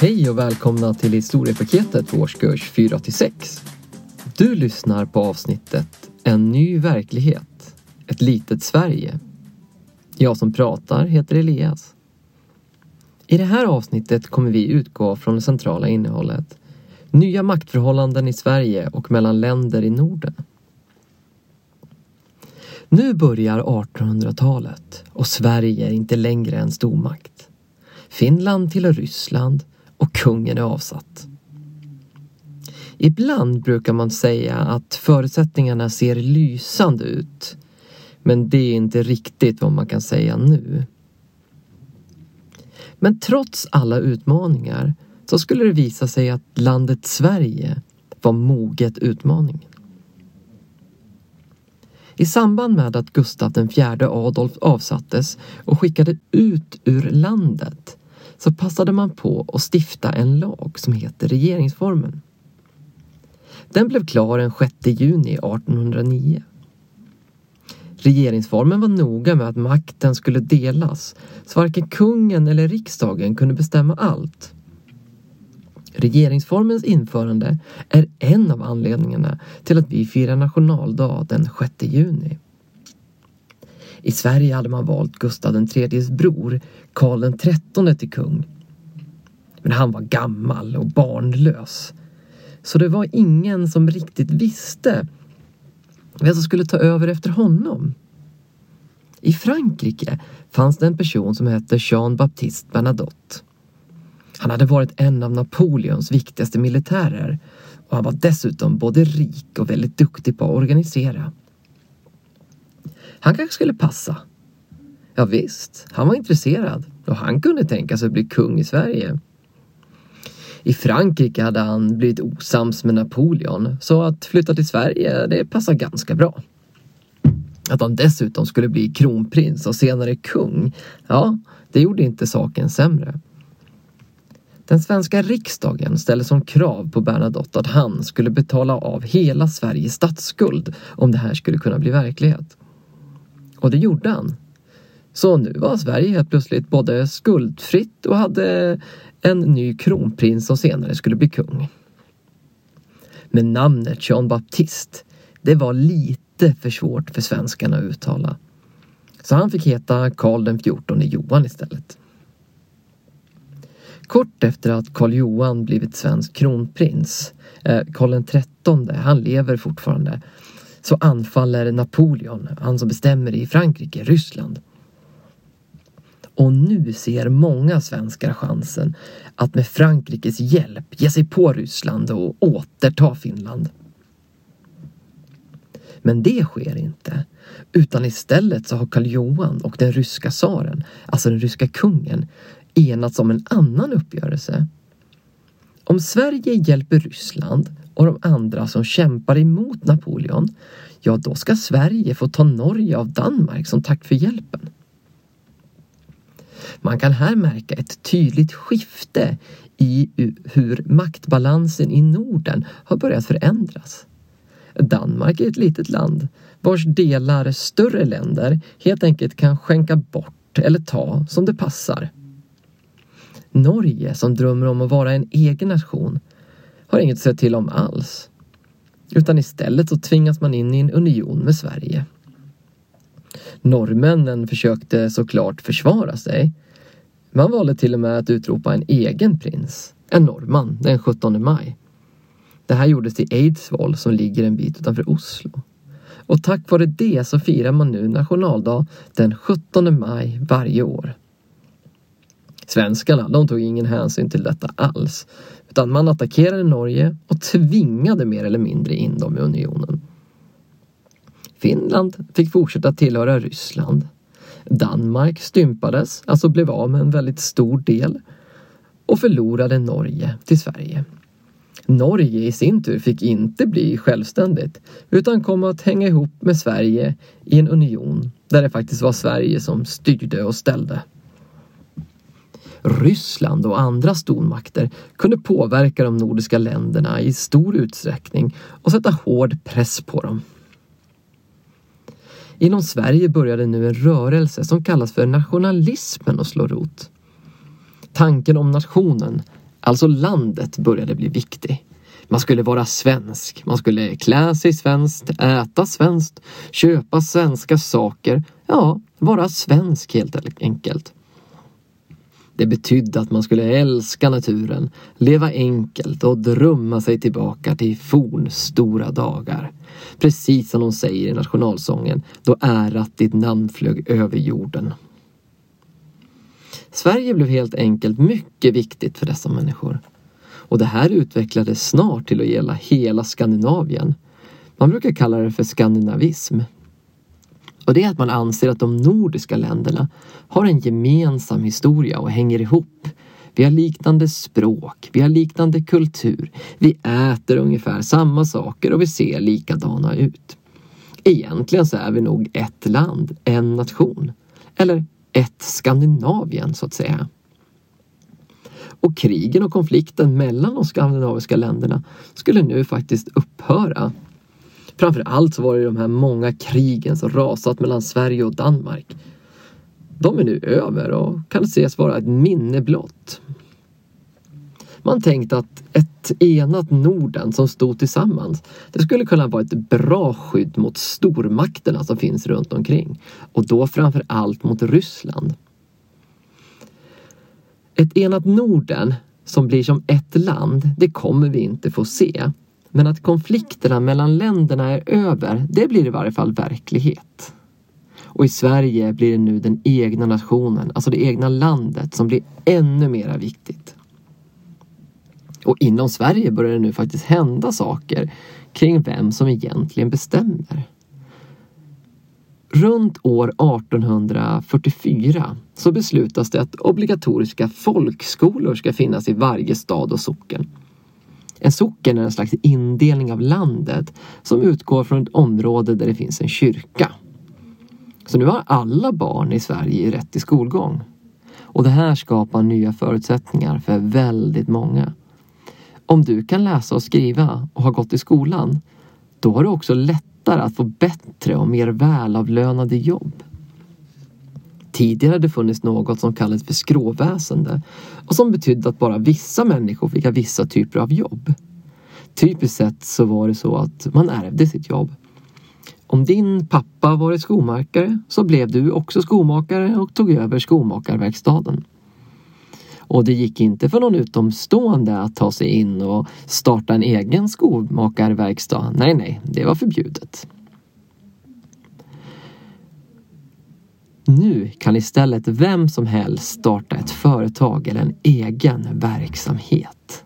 Hej och välkomna till historiepaketet för årskurs 4 till 6. Du lyssnar på avsnittet En ny verklighet, ett litet Sverige. Jag som pratar heter Elias. I det här avsnittet kommer vi utgå från det centrala innehållet. Nya maktförhållanden i Sverige och mellan länder i Norden. Nu börjar 1800-talet och Sverige är inte längre en stormakt. Finland tillhör Ryssland och kungen är avsatt. Ibland brukar man säga att förutsättningarna ser lysande ut. Men det är inte riktigt vad man kan säga nu. Men trots alla utmaningar så skulle det visa sig att landet Sverige var moget utmaningen. I samband med att Gustav IV Adolf avsattes och skickade ut ur landet så passade man på att stifta en lag som heter regeringsformen. Den blev klar den 6 juni 1809. Regeringsformen var noga med att makten skulle delas så varken kungen eller riksdagen kunde bestämma allt. Regeringsformens införande är en av anledningarna till att vi firar nationaldag den 6 juni. I Sverige hade man valt Gustav IIIs bror, Karl XIII till kung. Men han var gammal och barnlös. Så det var ingen som riktigt visste vem som skulle ta över efter honom. I Frankrike fanns det en person som hette Jean-Baptiste Bernadotte. Han hade varit en av Napoleons viktigaste militärer och han var dessutom både rik och väldigt duktig på att organisera. Han kanske skulle passa. Ja, visst, han var intresserad och han kunde tänka sig att bli kung i Sverige. I Frankrike hade han blivit osams med Napoleon så att flytta till Sverige, det passade ganska bra. Att han dessutom skulle bli kronprins och senare kung, ja, det gjorde inte saken sämre. Den svenska riksdagen ställde som krav på Bernadotte att han skulle betala av hela Sveriges statsskuld om det här skulle kunna bli verklighet. Och det gjorde han. Så nu var Sverige helt plötsligt både skuldfritt och hade en ny kronprins som senare skulle bli kung. Men namnet Jean Baptiste, det var lite för svårt för svenskarna att uttala. Så han fick heta Karl den XIV Johan istället. Kort efter att Karl Johan blivit svensk kronprins, eh, Karl XIII, han lever fortfarande, så anfaller Napoleon, han som bestämmer i Frankrike, Ryssland. Och nu ser många svenskar chansen att med Frankrikes hjälp ge sig på Ryssland och återta Finland. Men det sker inte. Utan istället så har Karl Johan och den ryska tsaren, alltså den ryska kungen, enats om en annan uppgörelse. Om Sverige hjälper Ryssland och de andra som kämpar emot Napoleon, ja då ska Sverige få ta Norge av Danmark som tack för hjälpen. Man kan här märka ett tydligt skifte i hur maktbalansen i Norden har börjat förändras. Danmark är ett litet land vars delar större länder helt enkelt kan skänka bort eller ta som det passar. Norge, som drömmer om att vara en egen nation, har inget att säga till om alls. Utan istället så tvingas man in i en union med Sverige. Norrmännen försökte såklart försvara sig. Man valde till och med att utropa en egen prins, en norrman, den 17 maj. Det här gjordes i Eidsvoll som ligger en bit utanför Oslo. Och tack vare det så firar man nu nationaldag den 17 maj varje år. Svenskarna, de tog ingen hänsyn till detta alls. Utan man attackerade Norge och tvingade mer eller mindre in dem i unionen. Finland fick fortsätta tillhöra Ryssland. Danmark stympades, alltså blev av med en väldigt stor del och förlorade Norge till Sverige. Norge i sin tur fick inte bli självständigt utan kom att hänga ihop med Sverige i en union där det faktiskt var Sverige som styrde och ställde. Ryssland och andra stormakter kunde påverka de nordiska länderna i stor utsträckning och sätta hård press på dem. Inom Sverige började nu en rörelse som kallas för nationalismen att slå rot. Tanken om nationen, alltså landet, började bli viktig. Man skulle vara svensk, man skulle klä sig svenskt, äta svenskt, köpa svenska saker. Ja, vara svensk helt enkelt. Det betydde att man skulle älska naturen, leva enkelt och drömma sig tillbaka till fornstora dagar. Precis som de säger i nationalsången, då ärat ditt namn flög över jorden. Sverige blev helt enkelt mycket viktigt för dessa människor. Och det här utvecklades snart till att gälla hela Skandinavien. Man brukar kalla det för skandinavism. Och det är att man anser att de nordiska länderna har en gemensam historia och hänger ihop. Vi har liknande språk, vi har liknande kultur, vi äter ungefär samma saker och vi ser likadana ut. Egentligen så är vi nog ett land, en nation. Eller ett Skandinavien så att säga. Och krigen och konflikten mellan de skandinaviska länderna skulle nu faktiskt upphöra. Framför allt så var det de här många krigen som rasat mellan Sverige och Danmark. De är nu över och kan ses vara ett minne blott. Man tänkte att ett enat Norden som stod tillsammans, det skulle kunna vara ett bra skydd mot stormakterna som finns runt omkring. Och då framför allt mot Ryssland. Ett enat Norden som blir som ett land, det kommer vi inte få se. Men att konflikterna mellan länderna är över, det blir i varje fall verklighet. Och i Sverige blir det nu den egna nationen, alltså det egna landet, som blir ännu mera viktigt. Och inom Sverige börjar det nu faktiskt hända saker kring vem som egentligen bestämmer. Runt år 1844 så beslutas det att obligatoriska folkskolor ska finnas i varje stad och socken. En socken är en slags indelning av landet som utgår från ett område där det finns en kyrka. Så nu har alla barn i Sverige rätt till skolgång. Och det här skapar nya förutsättningar för väldigt många. Om du kan läsa och skriva och har gått i skolan, då har du också lättare att få bättre och mer välavlönade jobb. Tidigare hade det funnits något som kallades för skråväsende och som betydde att bara vissa människor fick ha vissa typer av jobb. Typiskt sett så var det så att man ärvde sitt jobb. Om din pappa varit skomakare så blev du också skomakare och tog över skomakarverkstaden. Och det gick inte för någon utomstående att ta sig in och starta en egen skomakarverkstad. Nej, nej, det var förbjudet. Nu kan istället vem som helst starta ett företag eller en egen verksamhet.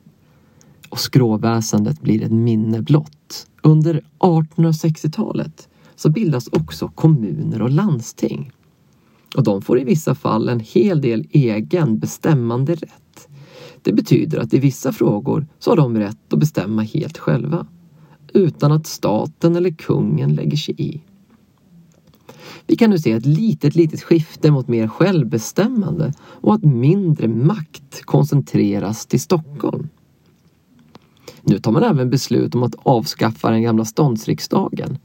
Och skråväsendet blir ett minne blott. Under 1860-talet så bildas också kommuner och landsting. Och de får i vissa fall en hel del egen bestämmande rätt. Det betyder att i vissa frågor så har de rätt att bestämma helt själva. Utan att staten eller kungen lägger sig i. Vi kan nu se ett litet, litet skifte mot mer självbestämmande och att mindre makt koncentreras till Stockholm. Nu tar man även beslut om att avskaffa den gamla ståndsriksdagen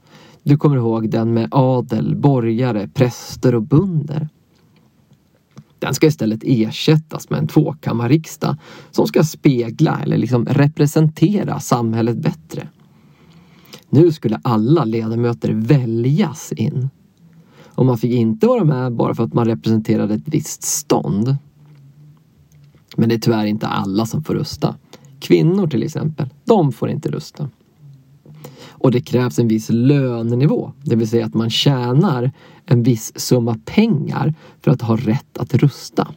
du kommer ihåg den med adel, borgare, präster och bunder. Den ska istället ersättas med en tvåkammarriksdag som ska spegla eller liksom representera samhället bättre. Nu skulle alla ledamöter väljas in. Och man fick inte vara med bara för att man representerade ett visst stånd. Men det är tyvärr inte alla som får rösta. Kvinnor till exempel, de får inte rösta. Och det krävs en viss lönenivå, det vill säga att man tjänar en viss summa pengar för att ha rätt att rösta.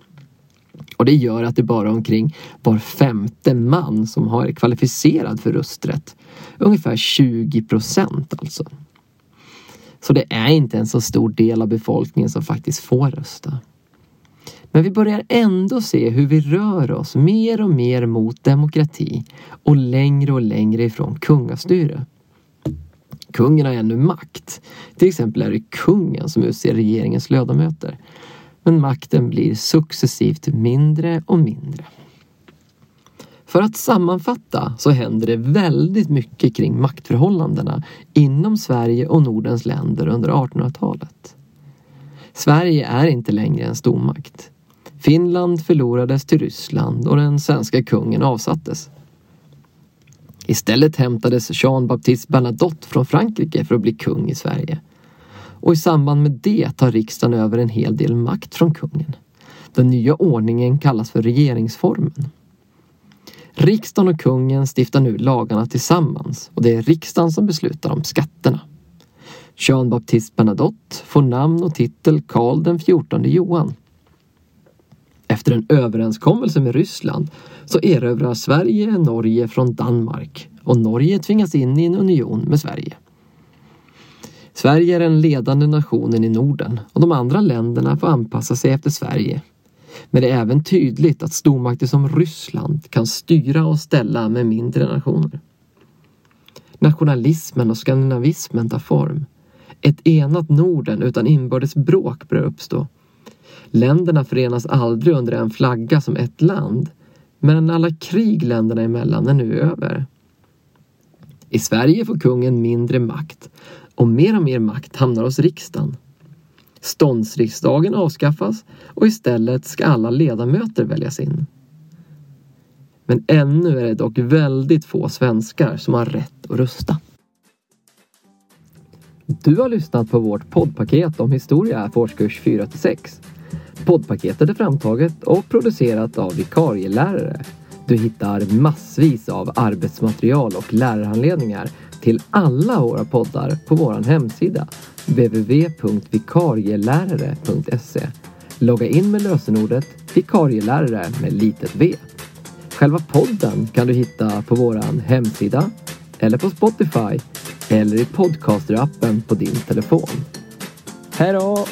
Och det gör att det bara är omkring var femte man som har kvalificerad för rösträtt. Ungefär 20 procent alltså. Så det är inte en så stor del av befolkningen som faktiskt får rösta. Men vi börjar ändå se hur vi rör oss mer och mer mot demokrati och längre och längre ifrån kungastyre. Kungen har ännu makt. Till exempel är det kungen som utser regeringens ledamöter. Men makten blir successivt mindre och mindre. För att sammanfatta så händer det väldigt mycket kring maktförhållandena inom Sverige och Nordens länder under 1800-talet. Sverige är inte längre en stormakt. Finland förlorades till Ryssland och den svenska kungen avsattes. Istället hämtades Jean Baptiste Bernadotte från Frankrike för att bli kung i Sverige. Och i samband med det tar riksdagen över en hel del makt från kungen. Den nya ordningen kallas för regeringsformen. Riksdagen och kungen stiftar nu lagarna tillsammans och det är riksdagen som beslutar om skatterna. Jean Baptiste Bernadotte får namn och titel Karl den XIV Johan. Efter en överenskommelse med Ryssland så erövrar Sverige Norge från Danmark och Norge tvingas in i en union med Sverige. Sverige är den ledande nationen i Norden och de andra länderna får anpassa sig efter Sverige. Men det är även tydligt att stormakter som Ryssland kan styra och ställa med mindre nationer. Nationalismen och skandinavismen tar form. Ett enat Norden utan inbördes bråk börjar uppstå. Länderna förenas aldrig under en flagga som ett land. Men alla krig länderna emellan är nu över. I Sverige får kungen mindre makt och mer och mer makt hamnar hos riksdagen. Ståndsriksdagen avskaffas och istället ska alla ledamöter väljas in. Men ännu är det dock väldigt få svenskar som har rätt att rösta. Du har lyssnat på vårt poddpaket om historia för årskurs 4 6. Poddpaketet är framtaget och producerat av vikarielärare. Du hittar massvis av arbetsmaterial och lärarhandledningar till alla våra poddar på vår hemsida www.vikarielärare.se. Logga in med lösenordet vikarielärare med litet v. Själva podden kan du hitta på vår hemsida eller på Spotify eller i podcasterappen på din telefon. Hej då!